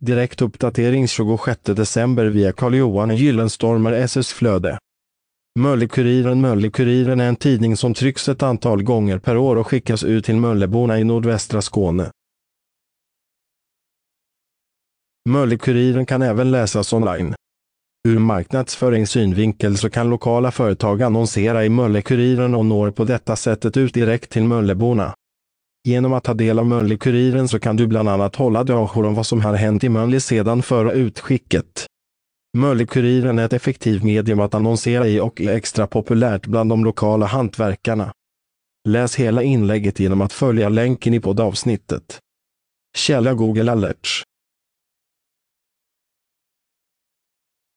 Direktuppdatering 26 december via Carl-Johan Gyllenstormer SS Flöde. Möllekuriren Möllekuriren är en tidning som trycks ett antal gånger per år och skickas ut till Mölleborna i nordvästra Skåne. Möllekuriren kan även läsas online. Ur marknadsföringssynvinkel så kan lokala företag annonsera i Möllekuriren och når på detta sättet ut direkt till Mölleborna. Genom att ta del av Möllekuriren så kan du bland annat hålla dig om vad som har hänt i Möllle sedan förra utskicket. Möllekuriren är ett effektivt medium att annonsera i och är extra populärt bland de lokala hantverkarna. Läs hela inlägget genom att följa länken i poddavsnittet. Källa Google Alerts